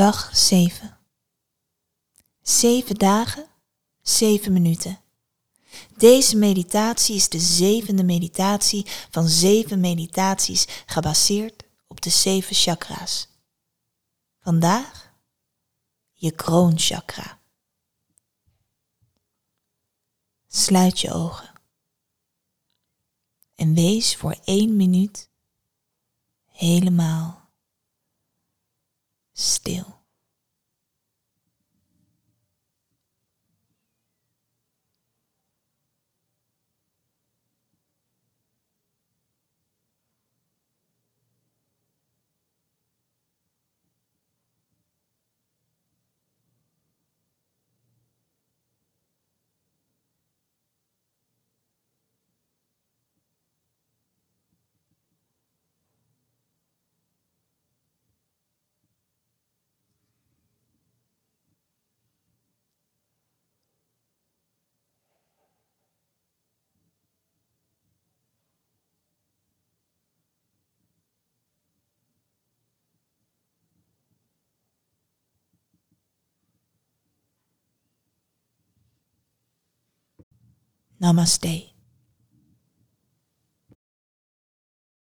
Dag 7. Zeven dagen, zeven minuten. Deze meditatie is de zevende meditatie van zeven meditaties gebaseerd op de zeven chakra's. Vandaag je kroonchakra. Sluit je ogen en wees voor één minuut helemaal still. Namaste.